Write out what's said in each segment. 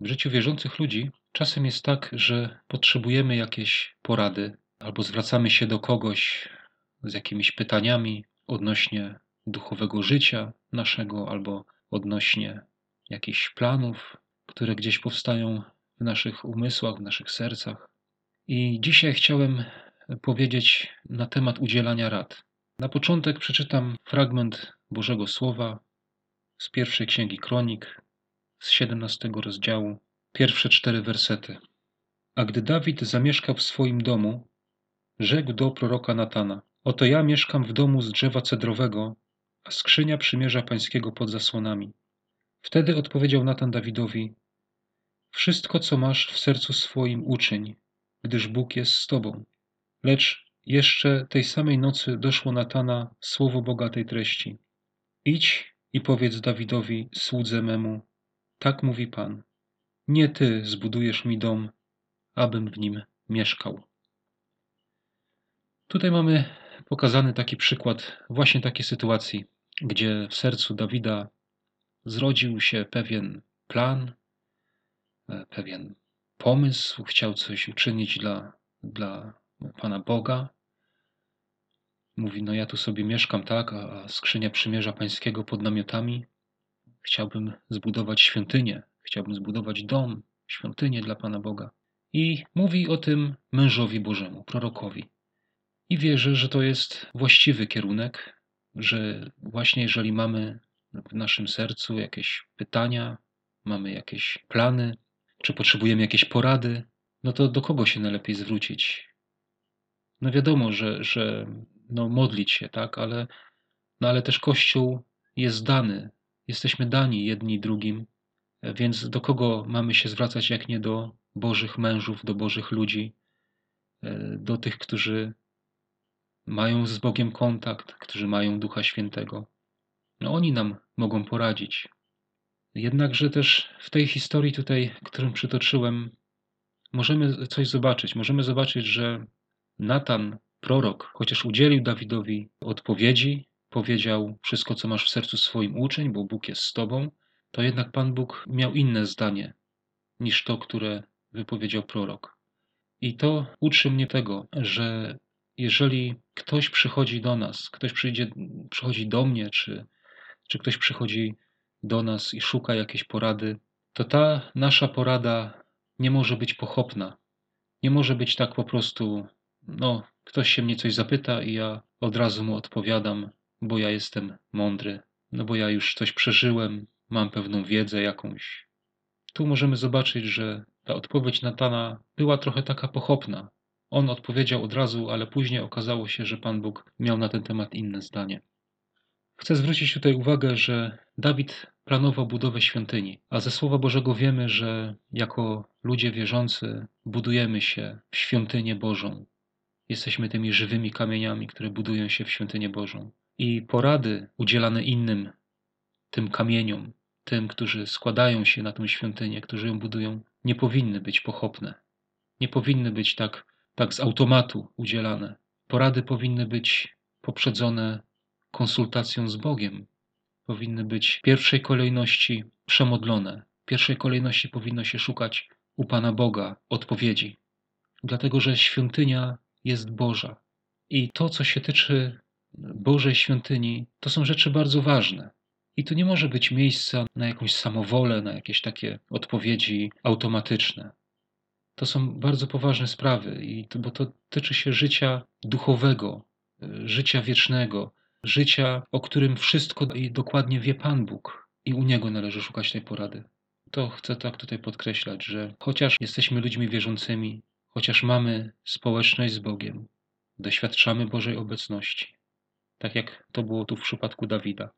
W życiu wierzących ludzi czasem jest tak, że potrzebujemy jakiejś porady albo zwracamy się do kogoś z jakimiś pytaniami odnośnie duchowego życia naszego albo odnośnie jakichś planów, które gdzieś powstają w naszych umysłach, w naszych sercach. I dzisiaj chciałem powiedzieć na temat udzielania rad. Na początek przeczytam fragment Bożego Słowa z pierwszej księgi Kronik, z 17 rozdziału, pierwsze cztery wersety. A gdy Dawid zamieszkał w swoim domu, rzekł do proroka Natana: Oto ja mieszkam w domu z drzewa cedrowego, a skrzynia przymierza pańskiego pod zasłonami. Wtedy odpowiedział Natan Dawidowi: Wszystko, co masz w sercu swoim, uczyń, gdyż Bóg jest z tobą. Lecz jeszcze tej samej nocy doszło Natana słowo bogatej treści. Idź i powiedz Dawidowi, słudze memu, tak mówi Pan. Nie ty zbudujesz mi dom, abym w nim mieszkał. Tutaj mamy pokazany taki przykład właśnie takiej sytuacji, gdzie w sercu Dawida zrodził się pewien plan, e, pewien pomysł, chciał coś uczynić dla, dla Pana Boga. Mówi, no ja tu sobie mieszkam, tak, a skrzynia przymierza pańskiego pod namiotami. Chciałbym zbudować świątynię, chciałbym zbudować dom, świątynię dla Pana Boga. I mówi o tym mężowi Bożemu, prorokowi. I wierzę, że to jest właściwy kierunek, że właśnie jeżeli mamy w naszym sercu jakieś pytania, mamy jakieś plany, czy potrzebujemy jakieś porady, no to do kogo się najlepiej zwrócić? No wiadomo, że, że no modlić się, tak, ale, no ale też Kościół jest dany. Jesteśmy dani jedni drugim, więc do kogo mamy się zwracać, jak nie do Bożych mężów, do Bożych ludzi, do tych, którzy mają z Bogiem kontakt, którzy mają Ducha Świętego. No oni nam mogą poradzić. Jednakże też w tej historii tutaj, którą przytoczyłem, możemy coś zobaczyć. Możemy zobaczyć, że Natan, prorok, chociaż udzielił Dawidowi odpowiedzi, powiedział wszystko, co masz w sercu swoim uczeń, bo Bóg jest z tobą, to jednak Pan Bóg miał inne zdanie niż to, które wypowiedział prorok. I to uczy mnie tego, że jeżeli ktoś przychodzi do nas, ktoś przyjdzie, przychodzi do mnie, czy, czy ktoś przychodzi do nas i szuka jakiejś porady, to ta nasza porada nie może być pochopna. Nie może być tak po prostu, no, ktoś się mnie coś zapyta i ja od razu mu odpowiadam, bo ja jestem mądry, no bo ja już coś przeżyłem, mam pewną wiedzę jakąś. Tu możemy zobaczyć, że ta odpowiedź Natana była trochę taka pochopna. On odpowiedział od razu, ale później okazało się, że Pan Bóg miał na ten temat inne zdanie. Chcę zwrócić tutaj uwagę, że Dawid planował budowę świątyni, a ze Słowa Bożego wiemy, że jako ludzie wierzący budujemy się w świątynię Bożą. Jesteśmy tymi żywymi kamieniami, które budują się w świątynię Bożą. I porady udzielane innym, tym kamieniom, tym, którzy składają się na tę świątynię, którzy ją budują, nie powinny być pochopne. Nie powinny być tak, tak z automatu udzielane. Porady powinny być poprzedzone konsultacją z Bogiem. Powinny być w pierwszej kolejności przemodlone. W pierwszej kolejności powinno się szukać u Pana Boga odpowiedzi. Dlatego, że świątynia jest Boża. I to, co się tyczy Bożej świątyni, to są rzeczy bardzo ważne. I tu nie może być miejsca na jakąś samowolę, na jakieś takie odpowiedzi automatyczne. To są bardzo poważne sprawy, i to, bo to tyczy się życia duchowego, życia wiecznego, życia, o którym wszystko i dokładnie wie Pan Bóg i u Niego należy szukać tej porady. To chcę tak tutaj podkreślać, że chociaż jesteśmy ludźmi wierzącymi, chociaż mamy społeczność z Bogiem, doświadczamy Bożej obecności, tak jak to było tu w przypadku Dawida.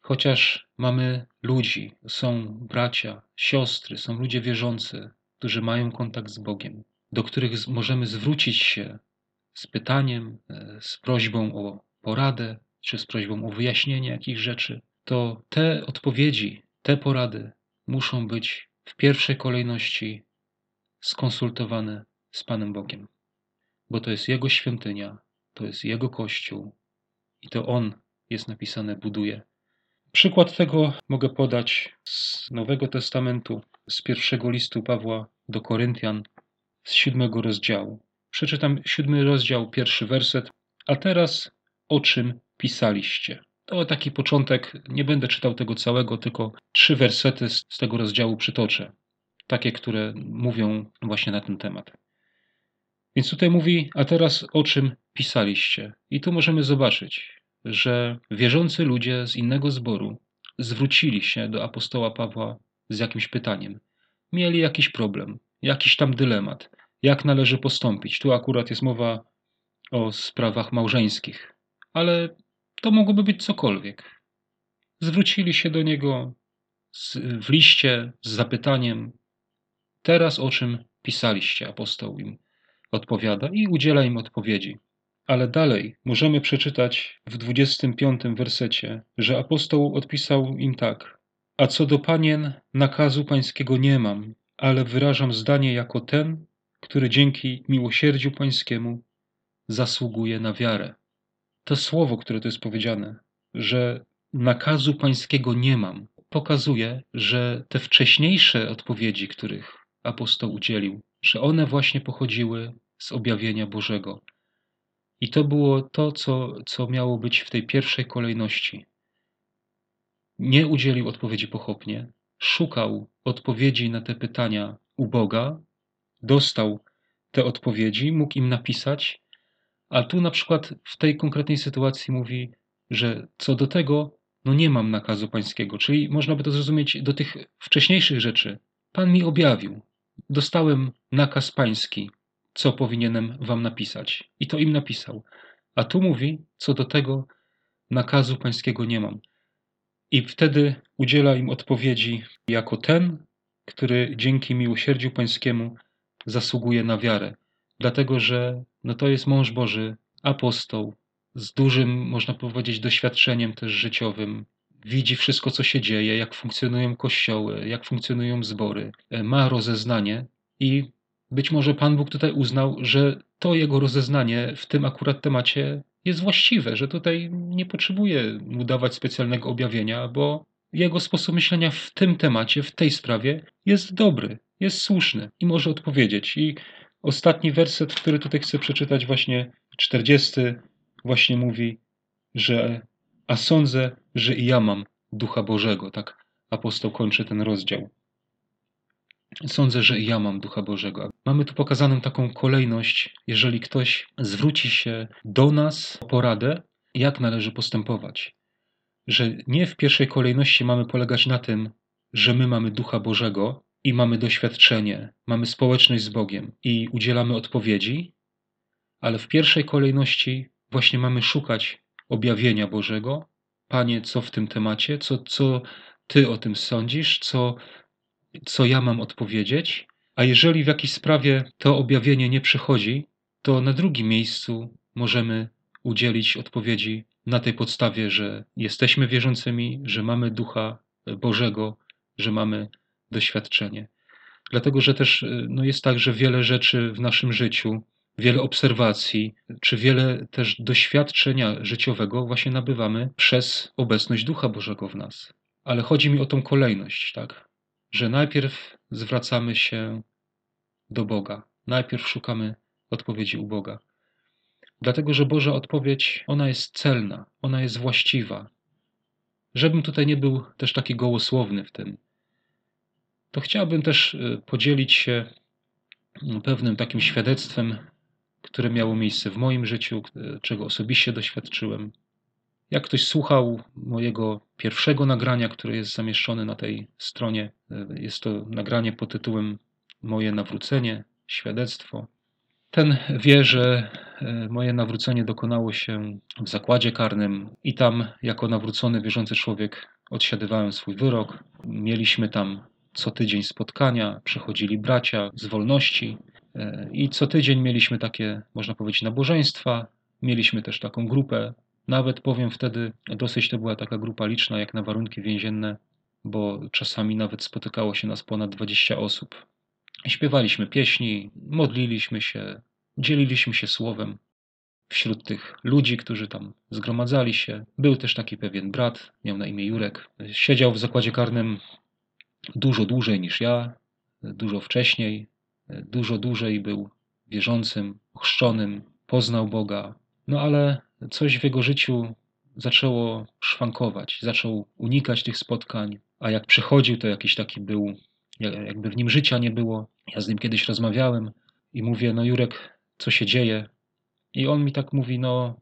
Chociaż mamy ludzi, są bracia, siostry, są ludzie wierzący, którzy mają kontakt z Bogiem, do których możemy zwrócić się z pytaniem, e, z prośbą o poradę, czy z prośbą o wyjaśnienie jakichś rzeczy, to te odpowiedzi, te porady muszą być w pierwszej kolejności skonsultowane z Panem Bogiem, bo to jest Jego świątynia, to jest Jego kościół i to On jest napisane buduje. Przykład tego mogę podać z Nowego Testamentu, z pierwszego listu Pawła do Koryntian z siódmego rozdziału. Przeczytam siódmy rozdział, pierwszy werset. A teraz o czym pisaliście? To taki początek, nie będę czytał tego całego, tylko trzy wersety z, z tego rozdziału przytoczę. Takie, które mówią właśnie na ten temat. Więc tutaj mówi, a teraz o czym pisaliście? I tu możemy zobaczyć, że wierzący ludzie z innego zboru zwrócili się do apostoła Pawła z jakimś pytaniem. Mieli jakiś problem, jakiś tam dylemat, jak należy postąpić. Tu akurat jest mowa o sprawach małżeńskich, ale to mogłoby być cokolwiek. Zwrócili się do niego z, w liście z zapytaniem: Teraz o czym pisaliście? Apostoł im odpowiada i udziela im odpowiedzi. Ale dalej możemy przeczytać w 25 wersecie, że apostoł odpisał im tak: A co do panien, nakazu pańskiego nie mam, ale wyrażam zdanie jako ten, który dzięki miłosierdziu pańskiemu zasługuje na wiarę. To słowo, które tu jest powiedziane, że nakazu pańskiego nie mam, pokazuje, że te wcześniejsze odpowiedzi, których apostoł udzielił, że one właśnie pochodziły z objawienia Bożego. I to było to, co, co miało być w tej pierwszej kolejności. Nie udzielił odpowiedzi pochopnie, szukał odpowiedzi na te pytania u Boga, dostał te odpowiedzi, mógł im napisać, a tu na przykład w tej konkretnej sytuacji mówi, że co do tego, no nie mam nakazu pańskiego, czyli można by to zrozumieć do tych wcześniejszych rzeczy. Pan mi objawił. Dostałem nakaz pański, co powinienem wam napisać. I to im napisał. A tu mówi, co do tego nakazu pańskiego nie mam. I wtedy udziela im odpowiedzi jako ten, który dzięki miłosierdziu pańskiemu zasługuje na wiarę. Dlatego, że no to jest mąż Boży, apostoł, z dużym, można powiedzieć, doświadczeniem też życiowym. Widzi wszystko, co się dzieje, jak funkcjonują kościoły, jak funkcjonują zbory. E, ma rozeznanie i być może Pan Bóg tutaj uznał, że to jego rozeznanie w tym akurat temacie jest właściwe, że tutaj nie potrzebuje mu dawać specjalnego objawienia, bo jego sposób myślenia w tym temacie, w tej sprawie jest dobry, jest słuszny i może odpowiedzieć. I ostatni werset, który tutaj chcę przeczytać, właśnie 40, właśnie mówi, że a sądzę, że i ja mam Ducha Bożego. Tak apostoł kończy ten rozdział. Sądzę, że i ja mam Ducha Bożego. Mamy tu pokazaną taką kolejność, jeżeli ktoś zwróci się do nas o poradę, jak należy postępować. Że nie w pierwszej kolejności mamy polegać na tym, że my mamy Ducha Bożego i mamy doświadczenie, mamy społeczność z Bogiem i udzielamy odpowiedzi, ale w pierwszej kolejności właśnie mamy szukać objawienia Bożego. Panie, co w tym temacie, co, co Ty o tym sądzisz, co co ja mam odpowiedzieć, a jeżeli w jakiejś sprawie to objawienie nie przychodzi, to na drugim miejscu możemy udzielić odpowiedzi na tej podstawie, że jesteśmy wierzącymi, że mamy Ducha Bożego, że mamy doświadczenie. Dlatego, że też no jest tak, że wiele rzeczy w naszym życiu, wiele obserwacji, czy wiele też doświadczenia życiowego właśnie nabywamy przez obecność Ducha Bożego w nas. Ale chodzi mi o tą kolejność, tak? Że najpierw zwracamy się do Boga, najpierw szukamy odpowiedzi u Boga. Dlatego, że Boża odpowiedź, ona jest celna, ona jest właściwa. Żebym tutaj nie był też taki gołosłowny w tym, to chciałbym też y, podzielić się mm, pewnym takim świadectwem, które miało miejsce w moim życiu, czego osobiście doświadczyłem. Jak ktoś słuchał mojego pierwszego nagrania, które jest zamieszczone na tej stronie, e, jest to nagranie pod tytułem Moje nawrócenie, świadectwo. Ten wie, że e, moje nawrócenie dokonało się w zakładzie karnym i tam, jako nawrócony, wierzący człowiek, odsiadywałem swój wyrok. Mieliśmy tam co tydzień spotkania, przychodzili bracia z wolności e, i co tydzień mieliśmy takie, można powiedzieć, nabożeństwa. Mieliśmy też taką grupę nawet powiem wtedy, dosyć to była taka grupa liczna jak na warunki więzienne, bo czasami nawet spotykało się nas ponad 20 osób. Śpiewaliśmy pieśni, modliliśmy się, dzieliliśmy się słowem. Wśród tych ludzi, którzy tam zgromadzali się, był też taki pewien brat, miał na imię Jurek. Siedział w zakładzie karnym dużo dłużej niż ja, dużo wcześniej, dużo dłużej był wierzącym, chrzczonym, poznał Boga. No ale coś w jego życiu zaczęło szwankować, zaczął unikać tych spotkań, a jak przychodził, to jakiś taki był, jakby w nim życia nie było. Ja z nim kiedyś rozmawiałem i mówię, no Jurek, co się dzieje? I on mi tak mówi, no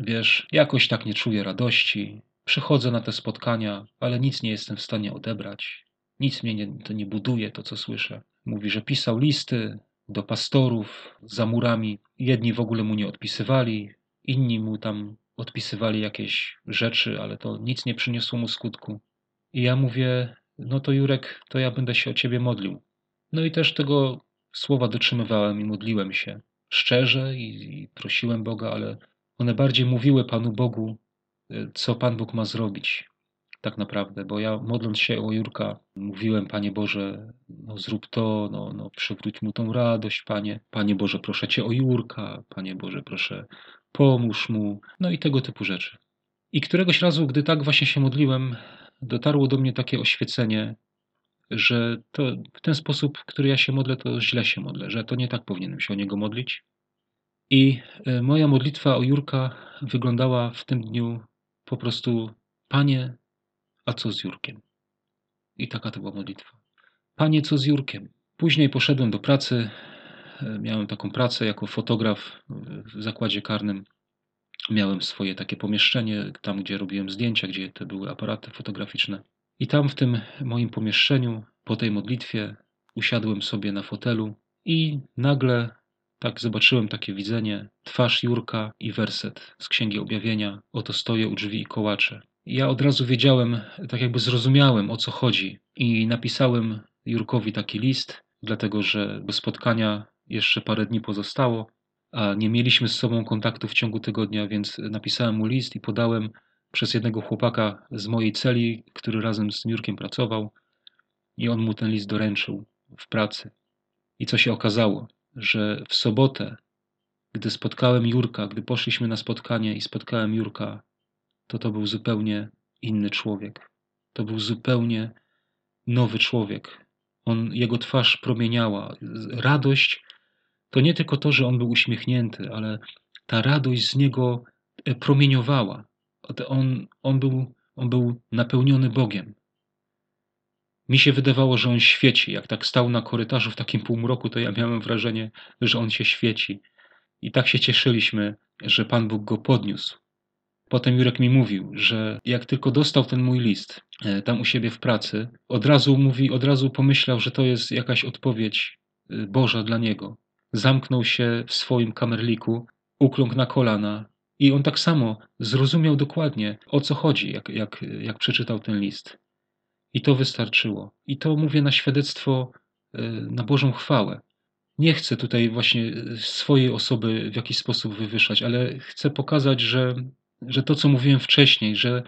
wiesz, jakoś tak nie czuję radości, przychodzę na te spotkania, ale nic nie jestem w stanie odebrać. Nic mnie nie, to nie buduje, to co słyszę. Mówi, że pisał listy do pastorów za murami. Jedni w ogóle mu nie odpisywali, inni mu tam odpisywali jakieś rzeczy, ale to nic nie przyniosło mu skutku. I ja mówię, no to Jurek, to ja będę się o ciebie modlił. No i też tego słowa dotrzymywałem i modliłem się szczerze i, i prosiłem Boga, ale one bardziej mówiły Panu Bogu, y, co Pan Bóg ma zrobić tak naprawdę, bo ja modląc się o Jurka mówiłem, Panie Boże, no zrób to, no, no przywróć mu tą radość, Panie. Panie Boże, proszę Cię o Jurka, Panie Boże, proszę pomóż mu, no i tego typu rzeczy. I któregoś razu, gdy tak właśnie się modliłem, dotarło do mnie takie oświecenie, że to w ten sposób, który ja się modlę, to źle się modlę, że to nie tak powinienem się o niego modlić. I e, moja modlitwa o Jurka wyglądała w tym dniu po prostu: Panie, a co z Jurkiem? I taka to była modlitwa. Panie, co z Jurkiem? Później poszedłem do pracy. Miałem taką pracę jako fotograf w zakładzie karnym. Miałem swoje takie pomieszczenie, tam gdzie robiłem zdjęcia, gdzie te były aparaty fotograficzne. I tam w tym moim pomieszczeniu, po tej modlitwie, usiadłem sobie na fotelu i nagle tak zobaczyłem takie widzenie, twarz Jurka i werset z Księgi Objawienia. Oto stoję u drzwi i kołaczę. Ja od razu wiedziałem, tak jakby zrozumiałem o co chodzi i napisałem Jurkowi taki list, dlatego że spotkania jeszcze parę dni pozostało, a nie mieliśmy z sobą kontaktu w ciągu tygodnia, więc napisałem mu list i podałem przez jednego chłopaka z mojej celi, który razem z Jurkiem pracował, i on mu ten list doręczył w pracy. I co się okazało, że w sobotę, gdy spotkałem Jurka, gdy poszliśmy na spotkanie i spotkałem Jurka, to to był zupełnie inny człowiek. To był zupełnie nowy człowiek. On, jego twarz promieniała. Radość to nie tylko to, że on był uśmiechnięty, ale ta radość z niego e, promieniowała. On, on, był, on był napełniony Bogiem. Mi się wydawało, że on świeci. Jak tak stał na korytarzu w takim półmroku, to ja miałem wrażenie, że on się świeci. I tak się cieszyliśmy, że Pan Bóg go podniósł. Potem Jurek mi mówił, że jak tylko dostał ten mój list e, tam u siebie w pracy, od razu mówi, od razu pomyślał, że to jest jakaś odpowiedź e, Boża dla niego. Zamknął się w swoim kamerliku, ukląkł na kolana i on tak samo zrozumiał dokładnie o co chodzi, jak, jak, jak przeczytał ten list. I to wystarczyło. I to mówię na świadectwo, e, na Bożą chwałę. Nie chcę tutaj właśnie swojej osoby w jakiś sposób wywyższać, ale chcę pokazać, że że to, co mówiłem wcześniej, że,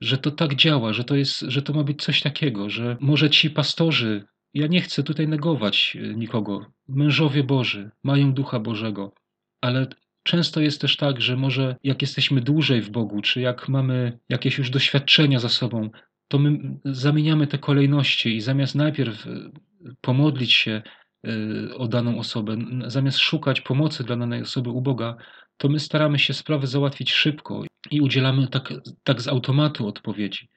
że to tak działa, że to, jest, że to ma być coś takiego, że może ci pastorzy, ja nie chcę tutaj negować e, nikogo, mężowie Boży mają ducha Bożego, ale często jest też tak, że może jak jesteśmy dłużej w Bogu, czy jak mamy jakieś już doświadczenia za sobą, to my zamieniamy te kolejności i zamiast najpierw e, pomodlić się e, o daną osobę, zamiast szukać pomocy dla danej osoby u Boga, to my staramy się sprawę załatwić szybko i udzielamy tak, tak z automatu odpowiedzi.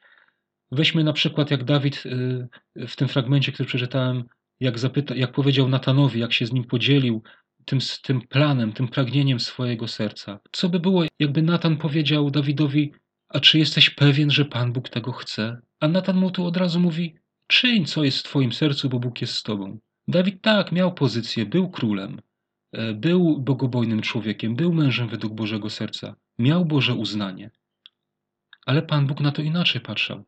Weźmy na przykład, jak Dawid y, w tym fragmencie, który przeczytałem, jak, zapyta, jak powiedział Natanowi, jak się z nim podzielił tym, tym planem, tym pragnieniem swojego serca. Co by było, jakby Natan powiedział Dawidowi, a czy jesteś pewien, że Pan Bóg tego chce? A Natan mu tu od razu mówi, czyń, co jest w twoim sercu, bo Bóg jest z tobą. Dawid tak, miał pozycję, był królem, E, był bogobojnym człowiekiem, był mężem według Bożego serca, miał Boże uznanie. Ale Pan Bóg na to inaczej patrzał.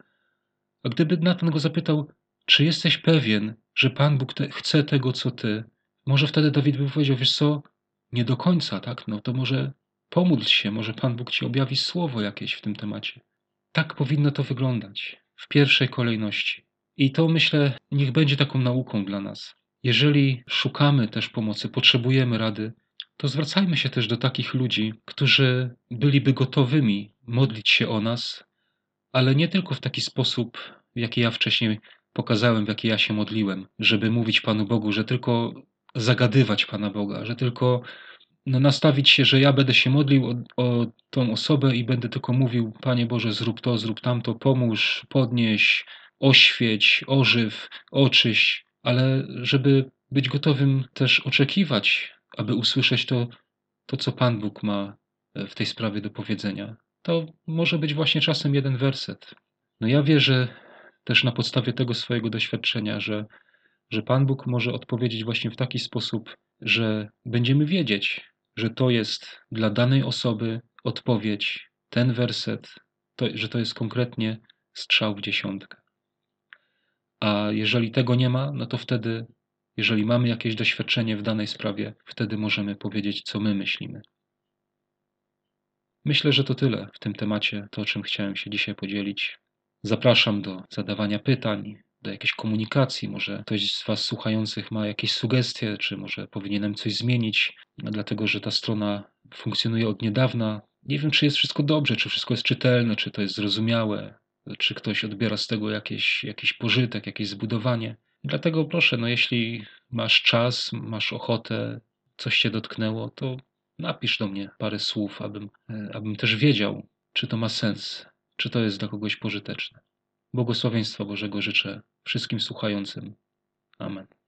A gdyby Natan go zapytał, czy jesteś pewien, że Pan Bóg te, chce tego, co ty, może wtedy Dawid by powiedział, wiesz co, nie do końca, tak? No to może pomódl się, może Pan Bóg ci objawi słowo jakieś w tym temacie. Tak powinno to wyglądać w pierwszej kolejności. I to myślę, niech będzie taką nauką dla nas. Jeżeli szukamy też pomocy, potrzebujemy rady, to zwracajmy się też do takich ludzi, którzy byliby gotowymi modlić się o nas, ale nie tylko w taki sposób, w jakiej ja wcześniej pokazałem, w jakiej ja się modliłem, żeby mówić Panu Bogu, że tylko zagadywać Pana Boga, że tylko no, nastawić się, że ja będę się modlił o, o tą osobę i będę tylko mówił, Panie Boże, zrób to, zrób tamto, pomóż, podnieś, oświeć, ożyw, oczyś, ale żeby być gotowym też oczekiwać, aby usłyszeć to, to co Pan Bóg ma w tej sprawie do powiedzenia. To może być właśnie czasem jeden werset. No ja wierzę też na podstawie tego swojego doświadczenia, że, że Pan Bóg może odpowiedzieć właśnie w taki sposób, że będziemy wiedzieć, że to jest dla danej osoby odpowiedź, ten werset, to, że to jest konkretnie strzał w dziesiątkę. A jeżeli tego nie ma, no to wtedy, jeżeli mamy jakieś doświadczenie w danej sprawie, wtedy możemy powiedzieć, co my myślimy. Myślę, że to tyle w tym temacie, to o czym chciałem się dzisiaj podzielić. Zapraszam do zadawania pytań, do jakiejś komunikacji. Może ktoś z Was słuchających ma jakieś sugestie, czy może powinienem coś zmienić, dlatego że ta strona funkcjonuje od niedawna. Nie wiem, czy jest wszystko dobrze, czy wszystko jest czytelne, czy to jest zrozumiałe, czy ktoś odbiera z tego jakieś, jakiś pożytek, jakieś zbudowanie. Dlatego proszę, no jeśli masz czas, masz ochotę, coś cię dotknęło, to napisz do mnie parę słów, abym, e, abym też wiedział, czy to ma sens, czy to jest dla kogoś pożyteczne. Błogosławieństwa Bożego życzę wszystkim słuchającym. Amen.